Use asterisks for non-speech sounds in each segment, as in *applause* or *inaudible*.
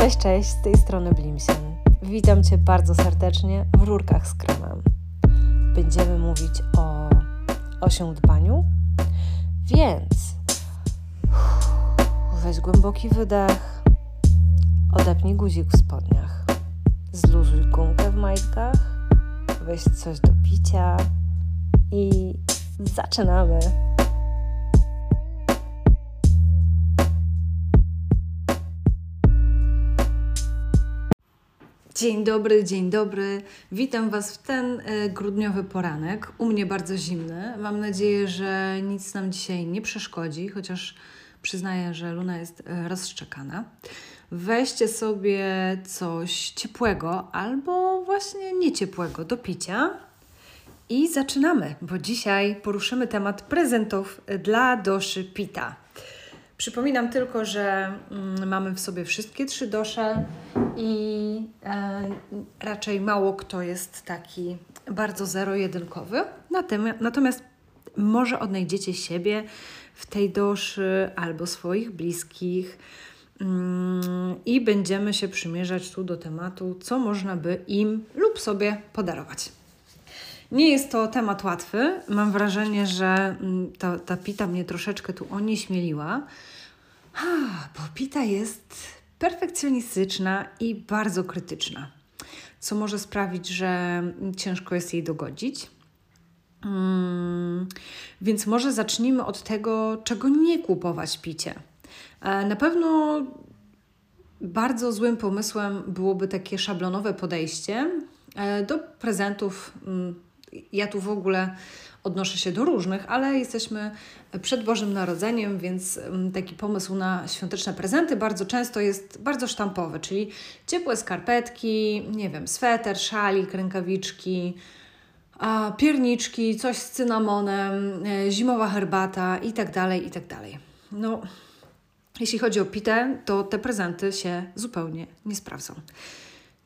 Cześć, cześć, z tej strony Blimsen. Witam Cię bardzo serdecznie w Rurkach z Kremem. Będziemy mówić o osiądbaniu, więc weź głęboki wydech, odepnij guzik w spodniach, zluzuj gumkę w majtkach, weź coś do picia i zaczynamy. Dzień dobry, dzień dobry. Witam Was w ten e, grudniowy poranek. U mnie bardzo zimny. Mam nadzieję, że nic nam dzisiaj nie przeszkodzi, chociaż przyznaję, że Luna jest e, rozszczekana. Weźcie sobie coś ciepłego albo właśnie nieciepłego do picia. I zaczynamy, bo dzisiaj poruszymy temat prezentów dla Doszy Pita. Przypominam tylko, że mm, mamy w sobie wszystkie trzy dosze i e, raczej mało kto jest taki bardzo zero-jedynkowy. Natomiast, może odnajdziecie siebie w tej doszy albo swoich bliskich mm, i będziemy się przymierzać tu do tematu, co można by im lub sobie podarować. Nie jest to temat łatwy. Mam wrażenie, że mm, ta, ta pita mnie troszeczkę tu onieśmieliła, bo pita jest perfekcjonistyczna i bardzo krytyczna, co może sprawić, że ciężko jest jej dogodzić. Hmm, więc może zacznijmy od tego, czego nie kupować picie. E, na pewno bardzo złym pomysłem byłoby takie szablonowe podejście e, do prezentów mm, ja tu w ogóle odnoszę się do różnych, ale jesteśmy przed Bożym Narodzeniem, więc mm, taki pomysł na świąteczne prezenty bardzo często jest bardzo sztampowy, czyli ciepłe skarpetki, nie wiem, sweter, szalik, rękawiczki, pierniczki, coś z cynamonem, e, zimowa herbata i tak dalej, i tak. No, jeśli chodzi o pitę, to te prezenty się zupełnie nie sprawdzą.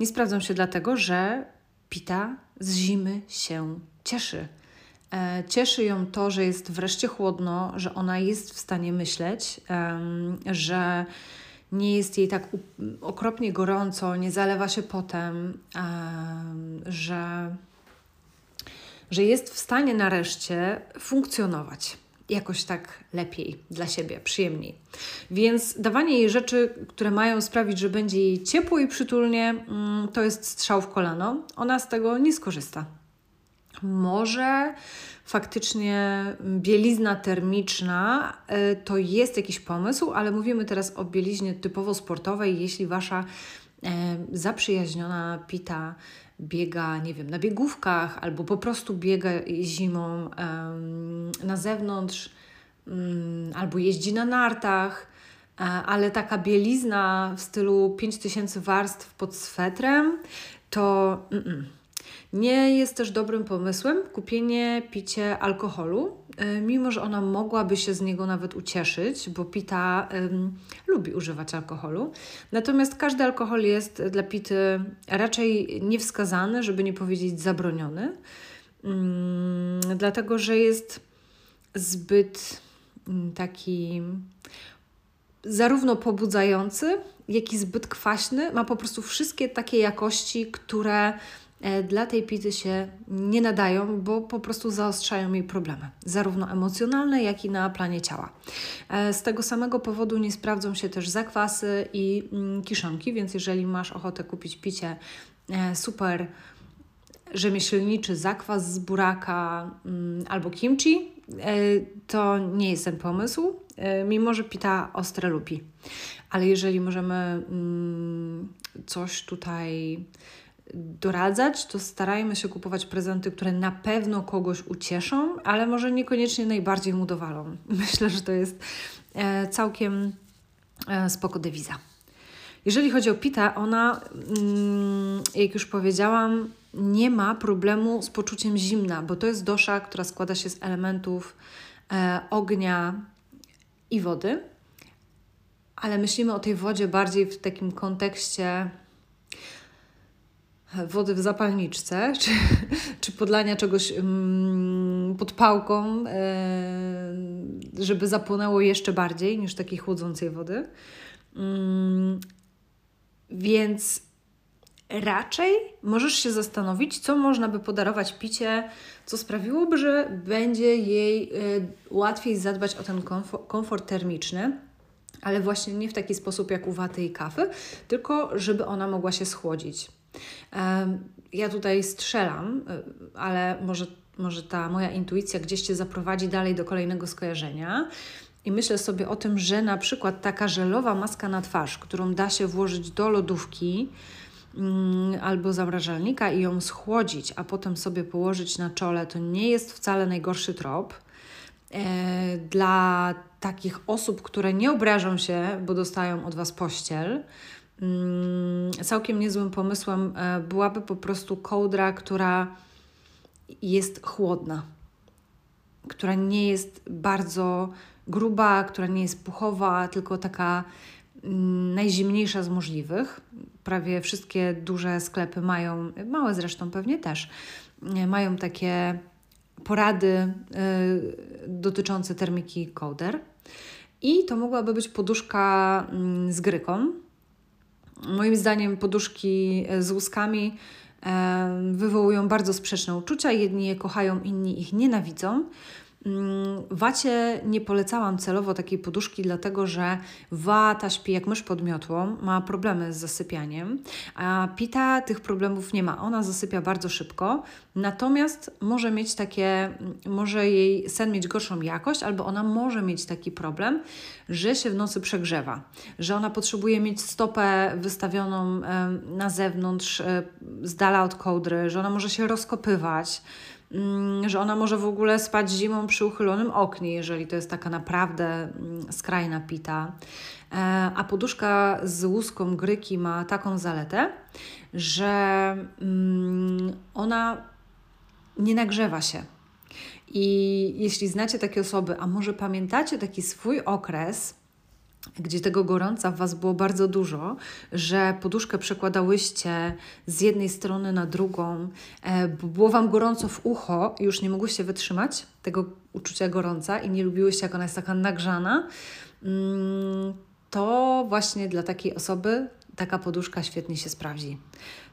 Nie sprawdzą się dlatego, że pita z zimy się cieszy. E, cieszy ją to, że jest wreszcie chłodno, że ona jest w stanie myśleć, że nie jest jej tak okropnie gorąco, nie zalewa się potem, że, że jest w stanie nareszcie funkcjonować jakoś tak lepiej dla siebie, przyjemniej. Więc dawanie jej rzeczy, które mają sprawić, że będzie jej ciepło i przytulnie, mm, to jest strzał w kolano. Ona z tego nie skorzysta. Może faktycznie bielizna termiczna y, to jest jakiś pomysł, ale mówimy teraz o bieliźnie typowo sportowej. Jeśli wasza e, zaprzyjaźniona pita biega, nie wiem, na biegówkach albo po prostu biega zimą na zewnątrz mm, albo jeździ na nartach, e, ale taka bielizna w stylu 5000 warstw pod swetrem to mm -mm. Nie jest też dobrym pomysłem kupienie picie alkoholu, e, mimo że ona mogłaby się z niego nawet ucieszyć, bo pita lubi używać alkoholu. Natomiast każdy alkohol jest dla pity raczej niewskazany, żeby nie powiedzieć zabroniony, mm, dlatego że jest zbyt mm, taki zarówno pobudzający, jak i zbyt kwaśny. Ma po prostu wszystkie takie jakości, które dla tej pity się nie nadają, bo po prostu zaostrzają jej problemy, zarówno emocjonalne, jak i na planie ciała. E, z tego samego powodu nie sprawdzą się też zakwasy i mm, kiszonki, więc jeżeli masz ochotę kupić picie e, super rzemieślniczy zakwas z buraka mm, albo kimchi, to nie jest ten pomysł, mimo że pita ostre lubi. Ale jeżeli możemy mm, coś tutaj doradzać, to starajmy się kupować prezenty, które na pewno kogoś ucieszą, ale może niekoniecznie najbardziej mu dowalą. *laughs* Myślę, że to jest e, całkiem e, spoko dewiza. Jeżeli chodzi o Pita, ona, mm, jak już powiedziałam, nie ma problemu z poczuciem zimna, bo to jest dosza, która składa się z elementów e, ognia i wody, ale myślimy o tej wodzie bardziej w takim kontekście wody w zapalniczce, *laughs* czy, czy podlania czegoś mm, pod pałką, e, żeby zapłonęło jeszcze bardziej niż takiej chłodzącej wody. Mm, Więc raczej możesz się zastanowić, co można by podarować picie, co sprawiłoby, że będzie jej y, łatwiej zadbać o ten komfort, komfort termiczny ale właśnie nie w taki sposób jak u waty i kawy, tylko żeby ona mogła się schłodzić. Ja tutaj strzelam, y, ale może, może ta moja intuicja gdzieś Cię zaprowadzi dalej do kolejnego skojarzenia. I myślę sobie o tym, że na przykład taka żelowa maska na twarz, którą da się włożyć do lodówki mm, albo zamrażalnika i ją schłodzić, a potem sobie położyć na czole, to nie jest wcale najgorszy trop. E, dla takich osób, które nie obrażą się, bo dostają od Was pościel, całkiem niezłym pomysłem e, byłaby po prostu kołdra, która jest chłodna, która nie jest bardzo gruba, która nie jest puchowa, tylko taka mm, najzimniejsza z możliwych. Prawie wszystkie duże sklepy mają, małe zresztą pewnie też, e, mają takie porady y, dotyczące termiki kołder. I to mogłaby być poduszka mm, z gryką. Moim zdaniem poduszki z łuskami wywołują bardzo sprzeczne uczucia. Jedni je kochają, inni ich nienawidzą. Mm, wacie nie polecałam celowo takiej poduszki, dlatego że wata śpi jak mysz pod miotłą, ma problemy z zasypianiem, a pita tych problemów nie ma. Ona zasypia bardzo szybko, natomiast może mieć takie, może jej sen mieć gorszą jakość, albo ona może mieć taki problem, że się w nocy przegrzewa, że ona potrzebuje mieć stopę wystawioną na zewnątrz, e, z dala od kołdry, że ona może się rozkopywać Mm, że ona może w ogóle spać zimą przy uchylonym oknie, jeżeli to jest taka naprawdę mm, skrajna pita. E, a poduszka z łuską gryki ma taką zaletę, że mm, ona nie nagrzewa się. I jeśli znacie takie osoby, a może pamiętacie taki swój okres, gdzie tego gorąca w Was było bardzo dużo, że poduszkę przekładałyście z jednej strony na drugą, e, było Wam gorąco w ucho już nie mogłyście wytrzymać tego uczucia gorąca i nie lubiłyście, jak ona jest taka nagrzana, mm, to właśnie dla takiej osoby taka poduszka świetnie się sprawdzi.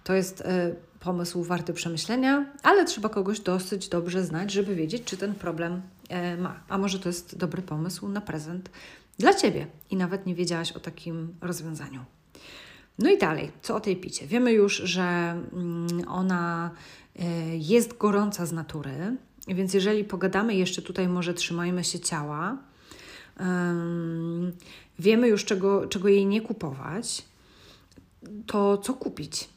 To jest e, pomysł warty przemyślenia, ale trzeba kogoś dosyć dobrze znać, żeby wiedzieć, czy ten problem e, ma. A może to jest dobry pomysł na prezent dla Ciebie i nawet nie wiedziałaś o takim rozwiązaniu. No i dalej, co o tej picie? Wiemy już, że mm, ona e, jest gorąca z natury, więc jeżeli pogadamy jeszcze tutaj, może trzymajmy się ciała. Wiemy już, czego, czego jej nie kupować, to co kupić.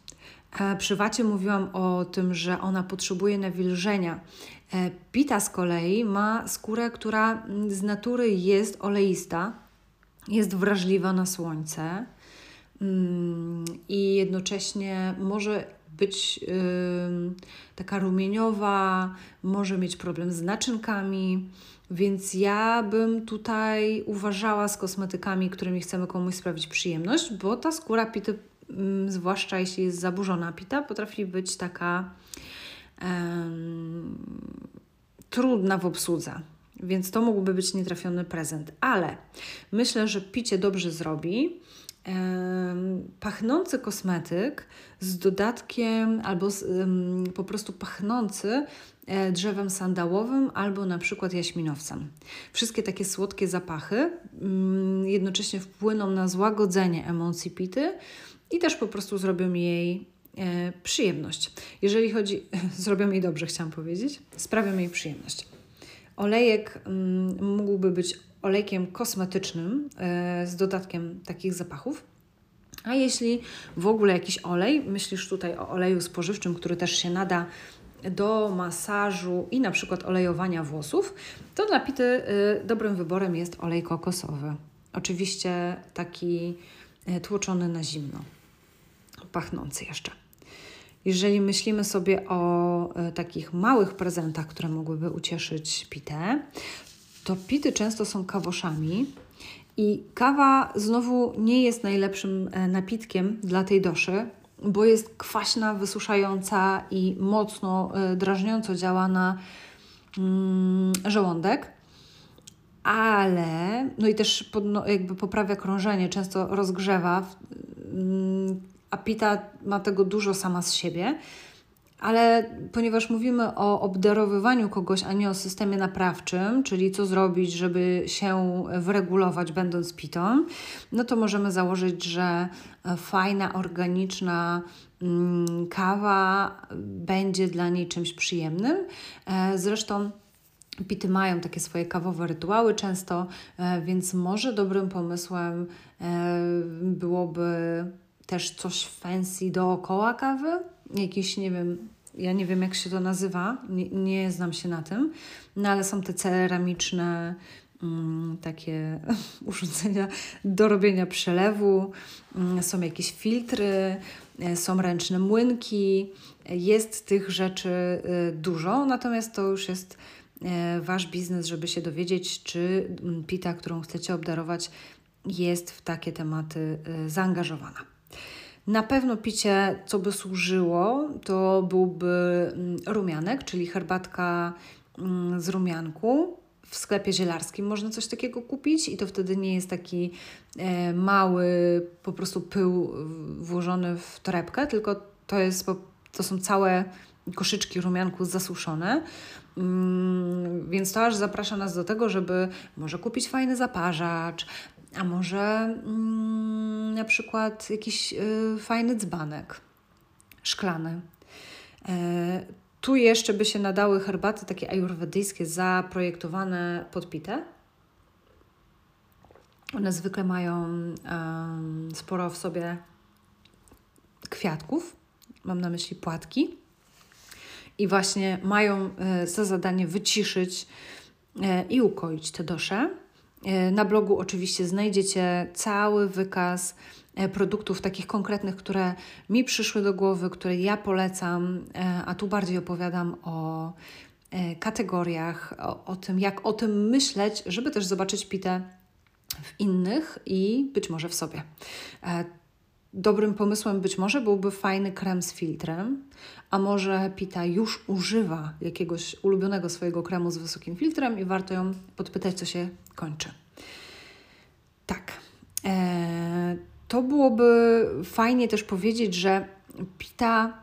E, przy wacie mówiłam o tym, że ona potrzebuje nawilżenia. E, pita z kolei ma skórę, która z natury jest oleista, jest wrażliwa na słońce mm, i jednocześnie może być taka rumieniowa, może mieć problem z naczynkami. Więc ja bym tutaj uważała z kosmetykami, którymi chcemy komuś sprawić przyjemność, bo ta skóra pity, zwłaszcza jeśli jest zaburzona pita, potrafi być taka trudna w obsłudze. Więc to mógłby być nietrafiony prezent, ale myślę, że picie dobrze zrobi. Pachnący kosmetyk z dodatkiem albo z, po prostu pachnący e, drzewem sandałowym albo na przykład jaśminowcem. Wszystkie takie słodkie zapachy mm, jednocześnie wpłyną na złagodzenie emocji pity i też po prostu zrobią jej e, przyjemność. Jeżeli chodzi, *laughs* zrobią jej dobrze, chciałam powiedzieć, sprawią jej przyjemność. Olejek mm, mógłby być olejkiem kosmetycznym e, z dodatkiem takich zapachów. A jeśli w ogóle jakiś olej, myślisz tutaj o oleju spożywczym, który też się nada do masażu i na przykład olejowania włosów, to dla pity y, dobrym wyborem jest olej kokosowy. Oczywiście taki e, tłoczony na zimno, pachnący jeszcze. Jeżeli myślimy sobie o e, takich małych prezentach, które mogłyby ucieszyć pitę, to pity często są kawoszami. I kawa znowu nie jest najlepszym e, napitkiem dla tej doszy, bo jest kwaśna, wysuszająca i mocno e, drażniąco działa na mm, żołądek. Ale, no i też pod, no, jakby poprawia krążenie, często rozgrzewa, mm, a Pita ma tego dużo sama z siebie. Ale ponieważ mówimy o obdarowywaniu kogoś, a nie o systemie naprawczym, czyli co zrobić, żeby się wyregulować, będąc pitą, no to możemy założyć, że fajna, organiczna mm, kawa będzie dla niej czymś przyjemnym. E, zresztą Pity mają takie swoje kawowe rytuały często, e, więc może dobrym pomysłem e, byłoby też coś fancy dookoła kawy, jakiś, nie wiem, ja nie wiem jak się to nazywa, nie, nie znam się na tym, no ale są te ceramiczne mm, takie *laughs* urządzenia do robienia przelewu, mm, są jakieś filtry, e, są ręczne młynki, jest tych rzeczy y, dużo, natomiast to już jest e, Wasz biznes, żeby się dowiedzieć, czy mm, pita, którą chcecie obdarować, jest w takie tematy zaangażowana. Na pewno picie, co by służyło, to byłby mm, rumianek, czyli herbatka mm, z rumianku. W sklepie zielarskim można coś takiego kupić i to wtedy nie jest taki e, mały po prostu pył włożony w torebkę, tylko to, jest, to są całe koszyczki rumianku zasuszone. Mm, więc to aż zaprasza nas do tego, żeby może kupić fajny zaparzacz, a może mm, na przykład jakiś y, fajny dzbanek szklany. E, tu jeszcze by się nadały herbaty takie ajurwedyjskie, zaprojektowane pod pitę. One zwykle mają um, sporo w sobie kwiatków, mam na myśli płatki, i właśnie mają e, za zadanie wyciszyć e, i ukoić te dosze. E, na blogu oczywiście znajdziecie cały wykaz e, produktów takich konkretnych, które mi przyszły do głowy, które ja polecam, e, a tu bardziej opowiadam o kategoriach, o, o tym, jak o tym myśleć, żeby też zobaczyć pitę w innych i być może w sobie. Dobrym pomysłem być może byłby fajny krem z filtrem, a może Pita już używa jakiegoś ulubionego swojego kremu z wysokim filtrem i warto ją podpytać, co się kończy. Tak. E, to byłoby fajnie też powiedzieć, że Pita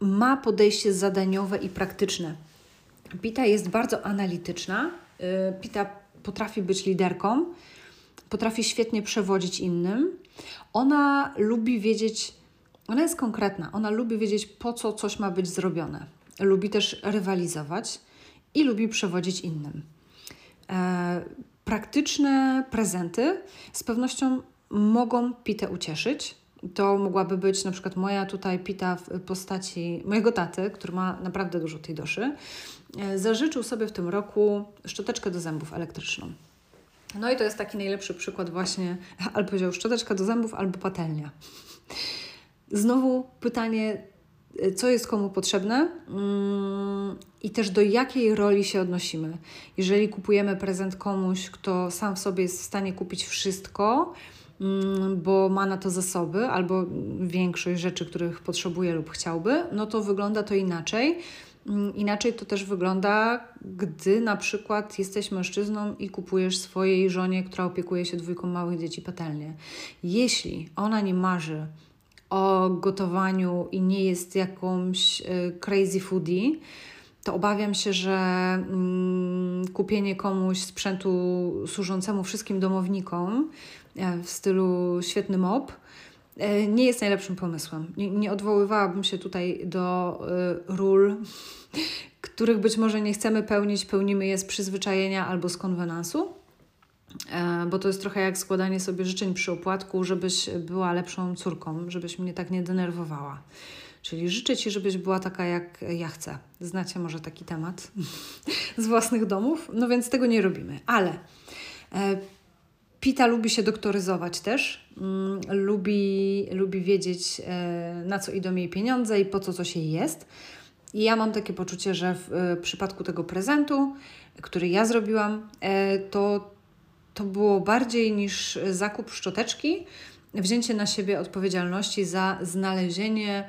ma podejście zadaniowe i praktyczne. Pita jest bardzo analityczna. E, Pita potrafi być liderką, potrafi świetnie przewodzić innym. Ona lubi wiedzieć, ona jest konkretna, ona lubi wiedzieć, po co coś ma być zrobione. Lubi też rywalizować i lubi przewodzić innym. E, praktyczne prezenty z pewnością mogą pitę ucieszyć. To mogłaby być na przykład moja tutaj pita w postaci mojego taty, który ma naprawdę dużo tej doszy. E, zażyczył sobie w tym roku szczoteczkę do zębów elektryczną. No i to jest taki najlepszy przykład właśnie, albo powiedział szczoteczka do zębów, albo patelnia. Znowu pytanie, co jest komu potrzebne mm, i też do jakiej roli się odnosimy. Jeżeli kupujemy prezent komuś, kto sam w sobie jest w stanie kupić wszystko, mm, bo ma na to zasoby albo większość rzeczy, których potrzebuje lub chciałby, no to wygląda to inaczej. Mm, inaczej to też wygląda, gdy na przykład jesteś mężczyzną i kupujesz swojej żonie, która opiekuje się dwójką małych dzieci, patelnię. Jeśli ona nie marzy o gotowaniu i nie jest jakąś y, crazy foodie, to obawiam się, że mm, kupienie komuś sprzętu służącemu wszystkim domownikom e, w stylu świetny mop nie jest najlepszym pomysłem. Nie, nie odwoływałabym się tutaj do y, ról, *laughs* których być może nie chcemy pełnić, pełnimy je z przyzwyczajenia albo z konwenansu. E, bo to jest trochę jak składanie sobie życzeń przy opłatku, żebyś była lepszą córką, żebyś mnie tak nie denerwowała. Czyli życzę Ci, żebyś była taka, jak ja chcę. Znacie może taki temat *laughs* z własnych domów? No więc tego nie robimy. Ale e, Pita lubi się doktoryzować też. Mm, lubi, lubi wiedzieć, e, na co idą jej pieniądze i po co coś jej jest. I ja mam takie poczucie, że w e, przypadku tego prezentu, który ja zrobiłam, e, to to było bardziej niż zakup szczoteczki, wzięcie na siebie odpowiedzialności za znalezienie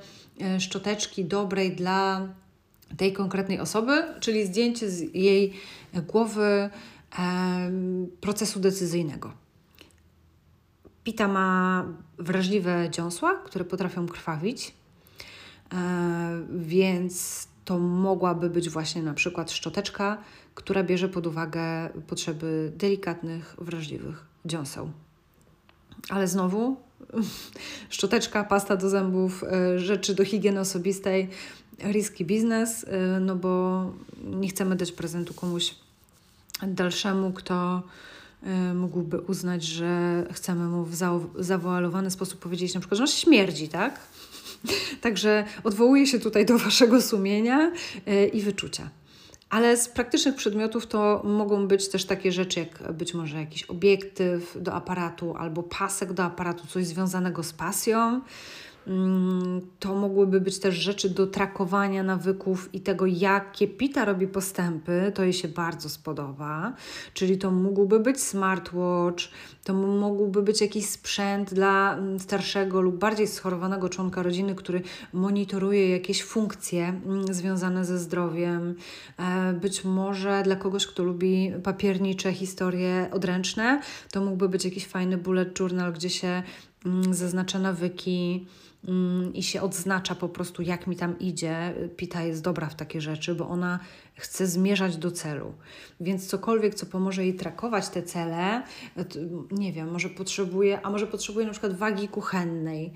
szczoteczki dobrej dla tej konkretnej osoby, czyli zdjęcie z jej głowy procesu decyzyjnego. Pita ma wrażliwe dziąsła, które potrafią krwawić, e, więc to mogłaby być właśnie na przykład szczoteczka, która bierze pod uwagę potrzeby delikatnych, wrażliwych dziąseł. Ale znowu *laughs* szczoteczka, pasta do zębów, e, rzeczy do higieny osobistej, riski biznes, e, no bo nie chcemy dać prezentu komuś dalszemu, kto mógłby uznać, że chcemy mu w zawoalowany sposób powiedzieć na przykład, że on śmierdzi, tak? *laughs* Także odwołuję się tutaj do *laughs* Waszego sumienia i wyczucia. Ale z praktycznych przedmiotów to mogą być też takie rzeczy, jak być może jakiś obiektyw do aparatu albo pasek do aparatu, coś związanego z pasją. Mm, to mogłyby być też rzeczy do trakowania nawyków i tego, jakie Pita robi postępy, to jej się bardzo spodoba. Czyli to mógłby być smartwatch, to mógłby być jakiś sprzęt dla mm, starszego lub bardziej schorowanego członka rodziny, który monitoruje jakieś funkcje mm, związane ze zdrowiem. E, być może dla kogoś, kto lubi papiernicze historie odręczne, to mógłby być jakiś fajny bullet journal, gdzie się zaznacza nawyki i się odznacza po prostu, jak mi tam idzie. Pita jest dobra w takie rzeczy, bo ona chce zmierzać do celu. Więc cokolwiek, co pomoże jej trakować te cele, nie wiem, może potrzebuje, a może potrzebuje na przykład wagi kuchennej.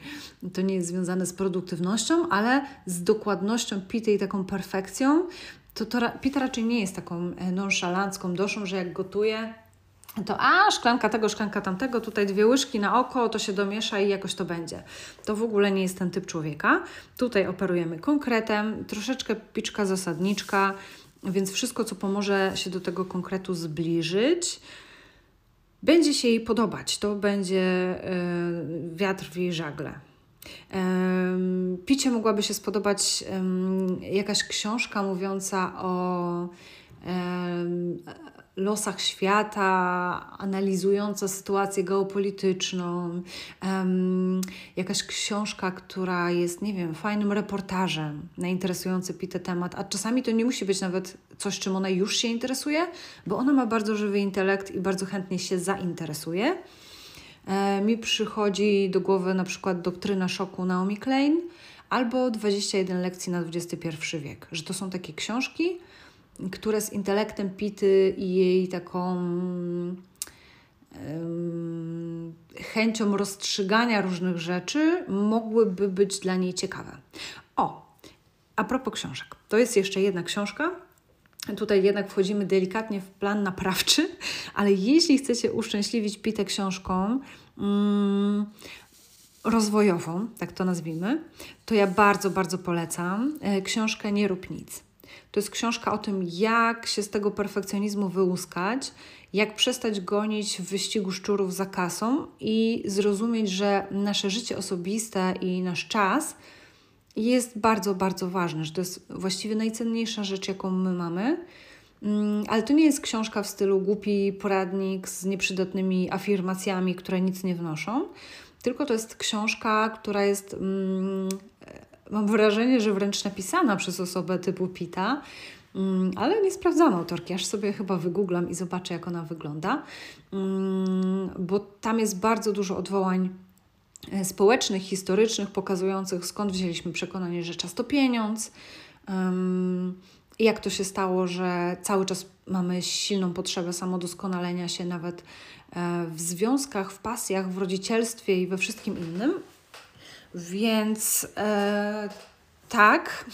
To nie jest związane z produktywnością, ale z dokładnością pity i taką perfekcją. To, to Pita raczej nie jest taką e, nonszalancką doszą, że jak gotuje, to a szklanka tego, szklanka tamtego, tutaj dwie łyżki na oko, to się domiesza i jakoś to będzie. To w ogóle nie jest ten typ człowieka. Tutaj operujemy konkretem, troszeczkę piczka zasadniczka, więc wszystko, co pomoże się do tego konkretu zbliżyć, będzie się jej podobać. To będzie yy, wiatr w jej żagle. picie mogłaby się spodobać jakaś książka mówiąca o losach świata, analizująca sytuację geopolityczną, um, jakaś książka, która jest, nie wiem, fajnym reportażem na interesujący Pitę temat, a czasami to nie musi być nawet coś, czym ona już się interesuje, bo ona ma bardzo żywy intelekt i bardzo chętnie się zainteresuje. E, mi przychodzi do głowy na przykład doktryna szoku Naomi Klein albo 21 lekcji na XXI wiek, że to są takie książki, które z intelektem Pity i jej taką chęcią rozstrzygania różnych rzeczy mogłyby być dla niej ciekawe. O, a propos książek, to jest jeszcze jedna książka. Tutaj jednak wchodzimy delikatnie w plan naprawczy, *laughs* ale jeśli chcecie uszczęśliwić Pitę książką, um, rozwojową, tak to nazwijmy, to ja bardzo, bardzo polecam e, książkę Nie rób nic. To jest książka o tym, jak się z tego perfekcjonizmu wyłuskać, jak przestać gonić w wyścigu szczurów za kasą i zrozumieć, że nasze życie osobiste i nasz czas jest bardzo, bardzo ważny, że to jest właściwie najcenniejsza rzecz, jaką my mamy. Mm, ale to nie jest książka w stylu głupi poradnik z nieprzydatnymi afirmacjami, które nic nie wnoszą, tylko to jest książka, która jest mm, mam wrażenie, że wręcz napisana przez osobę typu Pita, mm, ale nie sprawdzam autorki, aż sobie chyba wygooglam i zobaczę, jak ona wygląda, mm, bo tam jest bardzo dużo odwołań e, społecznych, historycznych, pokazujących skąd wzięliśmy przekonanie, że czas to pieniądz. Jak to się stało, że cały czas mamy silną potrzebę samodoskonalenia się, nawet e, w związkach, w pasjach, w rodzicielstwie i we wszystkim innym, więc e, tak,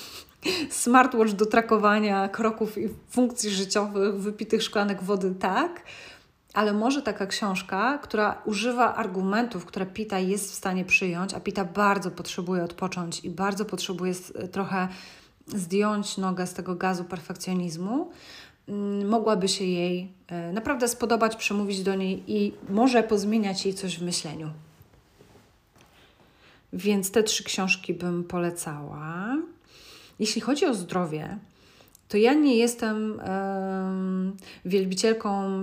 smartwatch do trakowania kroków i funkcji życiowych, wypitych szklanek wody, tak. Ale może taka książka, która używa argumentów, które Pita jest w stanie przyjąć, a Pita bardzo potrzebuje odpocząć i bardzo potrzebuje trochę zdjąć nogę z tego gazu perfekcjonizmu, mm, mogłaby się jej e, naprawdę spodobać, przemówić do niej i może pozmieniać jej coś w myśleniu. Więc te trzy książki bym polecała. Jeśli chodzi o zdrowie, to ja nie jestem wielbicielką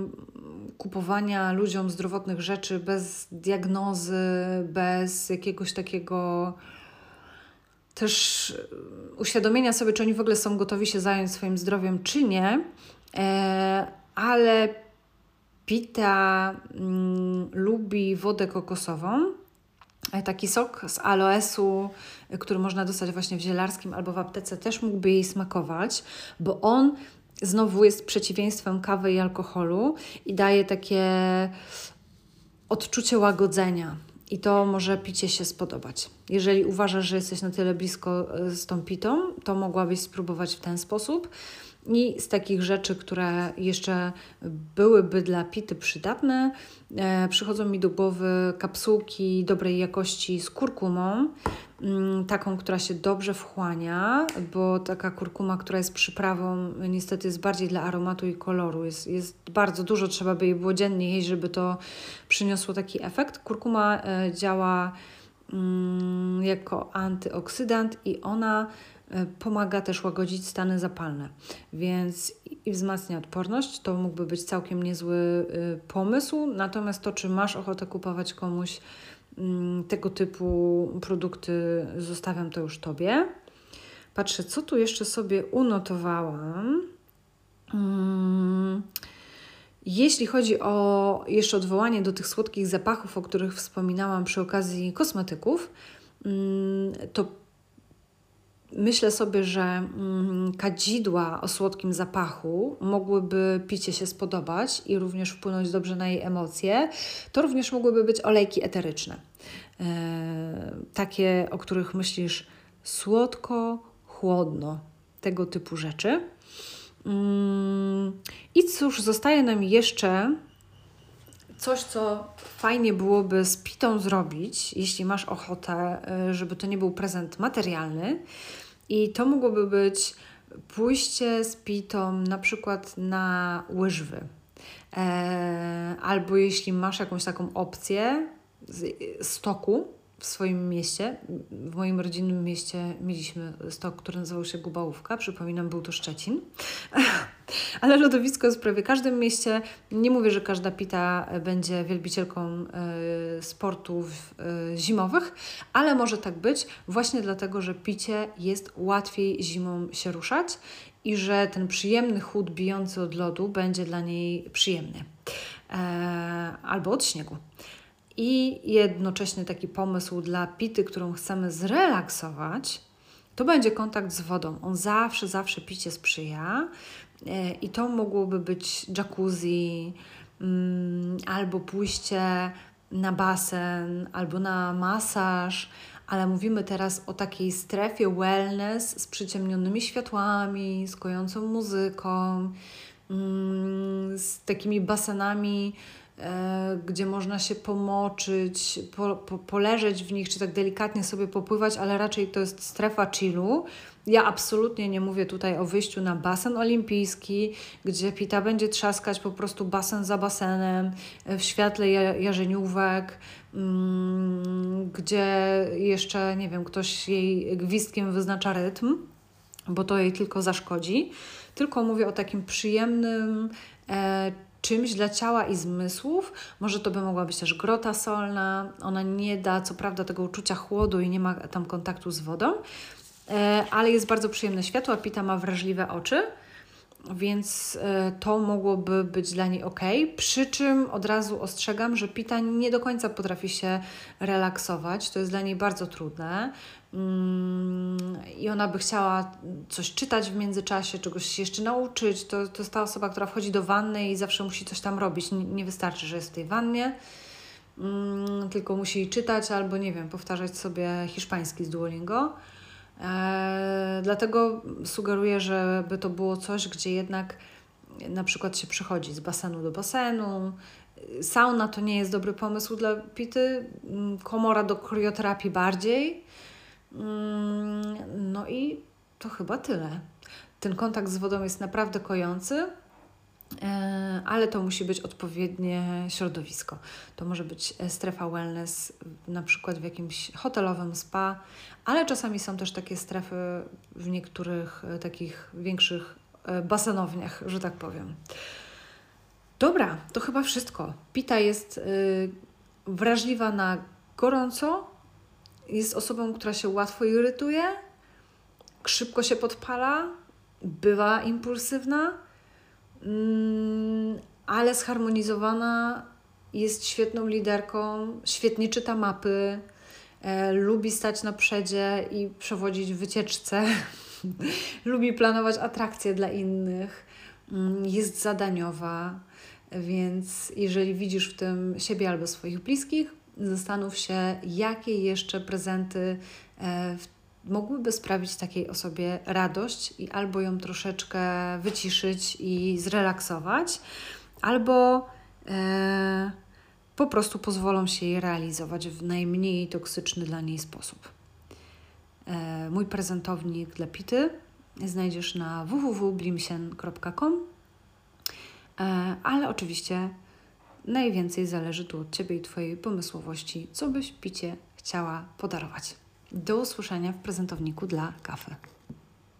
kupowania ludziom zdrowotnych rzeczy bez diagnozy, bez jakiegoś takiego też uświadomienia sobie, czy oni w ogóle są gotowi się zająć swoim zdrowiem, czy nie. E, ale Pita mm, lubi wodę kokosową, taki sok z aloesu, który można dostać właśnie w zielarskim albo w aptece, też mógłby jej smakować, bo on znowu jest przeciwieństwem kawy i alkoholu i daje takie odczucie łagodzenia. I to może picie się spodobać. Jeżeli uważasz, że jesteś na tyle blisko e, z tą pitą, to mogłabyś spróbować w ten sposób. I z takich rzeczy, które jeszcze byłyby dla pity przydatne, e, przychodzą mi do głowy kapsułki dobrej jakości z kurkumą, mm, taką, która się dobrze wchłania, bo taka kurkuma, która jest przyprawą, niestety jest bardziej dla aromatu i koloru. Jest, jest bardzo dużo, trzeba by jej było dziennie jeść, żeby to przyniosło taki efekt. Kurkuma e, działa mm, jako antyoksydant i ona pomaga też łagodzić stany zapalne, więc i wzmacnia odporność. To mógłby być całkiem niezły y, pomysł. Natomiast to, czy masz ochotę kupować komuś mm, tego typu produkty, zostawiam to już Tobie. Patrzę, co tu jeszcze sobie unotowałam. Mm, jeśli chodzi o jeszcze odwołanie do tych słodkich zapachów, o których wspominałam przy okazji kosmetyków, mm, to Myślę sobie, że mm, kadzidła o słodkim zapachu mogłyby picie się spodobać i również wpłynąć dobrze na jej emocje. To również mogłyby być olejki eteryczne. E, takie, o których myślisz słodko, chłodno, tego typu rzeczy. Mm, I cóż, zostaje nam jeszcze coś, co fajnie byłoby z pitą zrobić, jeśli masz ochotę, e, żeby to nie był prezent materialny i to mogłoby być pójście z pitą na przykład na łyżwy. E, albo jeśli masz jakąś taką opcję z stoku, w swoim mieście, w moim rodzinnym mieście mieliśmy stok, który nazywał się Gubałówka. Przypominam, był to Szczecin. *laughs* Ale lodowisko jest w prawie każdym mieście. Nie mówię, że każda pita będzie wielbicielką y, sportów y, zimowych, ale może tak być właśnie dlatego, że picie jest łatwiej zimą się ruszać i że ten przyjemny chód bijący od lodu będzie dla niej przyjemny. E, albo od śniegu i jednocześnie taki pomysł dla pity, którą chcemy zrelaksować, to będzie kontakt z wodą. On zawsze, zawsze picie sprzyja e, i to mogłoby być jacuzzi mm, albo pójście na basen, albo na masaż, ale mówimy teraz o takiej strefie wellness z przyciemnionymi światłami, z kojącą muzyką, mm, z takimi basenami gdzie można się pomoczyć, po, po, poleżeć w nich, czy tak delikatnie sobie popływać, ale raczej to jest strefa chillu. Ja absolutnie nie mówię tutaj o wyjściu na basen olimpijski, gdzie pita będzie trzaskać po prostu basen za basenem, w świetle jarzeniówek, mm, gdzie jeszcze, nie wiem, ktoś jej gwizdkiem wyznacza rytm, bo to jej tylko zaszkodzi. Tylko mówię o takim przyjemnym, e, czymś dla ciała i zmysłów. Może to by mogła być też grota solna. Ona nie da, co prawda, tego uczucia chłodu i nie ma tam kontaktu z wodą, e, ale jest bardzo przyjemne światło, a Pita ma wrażliwe oczy więc e, to mogłoby być dla niej ok. Przy czym od razu ostrzegam, że Pita nie do końca potrafi się relaksować. To jest dla niej bardzo trudne. Mm, I ona by chciała coś czytać w międzyczasie, czegoś się jeszcze nauczyć. To, to jest ta osoba, która wchodzi do wanny i zawsze musi coś tam robić. Nie, nie wystarczy, że jest w tej wannie, mm, tylko musi czytać albo, nie wiem, powtarzać sobie hiszpański z Duolingo. E, dlatego sugeruję, żeby to było coś, gdzie jednak na przykład się przychodzi z basenu do basenu. Sauna to nie jest dobry pomysł dla pity, mm, komora do krioterapii bardziej. Mm, no i to chyba tyle. Ten kontakt z wodą jest naprawdę kojący. E, ale to musi być odpowiednie środowisko. To może być e, strefa wellness, na przykład w jakimś hotelowym spa, ale czasami są też takie strefy w niektórych e, takich większych basenowniach, że tak powiem. Dobra, to chyba wszystko. Pita jest wrażliwa na gorąco, jest osobą, która się łatwo irytuje, szybko się podpala, bywa impulsywna Mm, ale zharmonizowana, jest świetną liderką, świetnie czyta mapy, e, lubi stać na przedzie i przewodzić wycieczce, *laughs* lubi planować atrakcje dla innych, mm, jest zadaniowa, więc jeżeli widzisz w tym siebie albo swoich bliskich, zastanów się, jakie jeszcze prezenty e, mogłyby sprawić takiej osobie radość i albo ją troszeczkę wyciszyć i zrelaksować, albo e, po prostu pozwolą się jej realizować w najmniej toksyczny dla niej sposób. E, mój prezentownik dla Pity znajdziesz na www.blimsien.com, ale oczywiście najwięcej zależy tu od Ciebie i Twojej pomysłowości, co byś Picie chciała podarować. Do usłyszenia w prezentowniku dla kawy.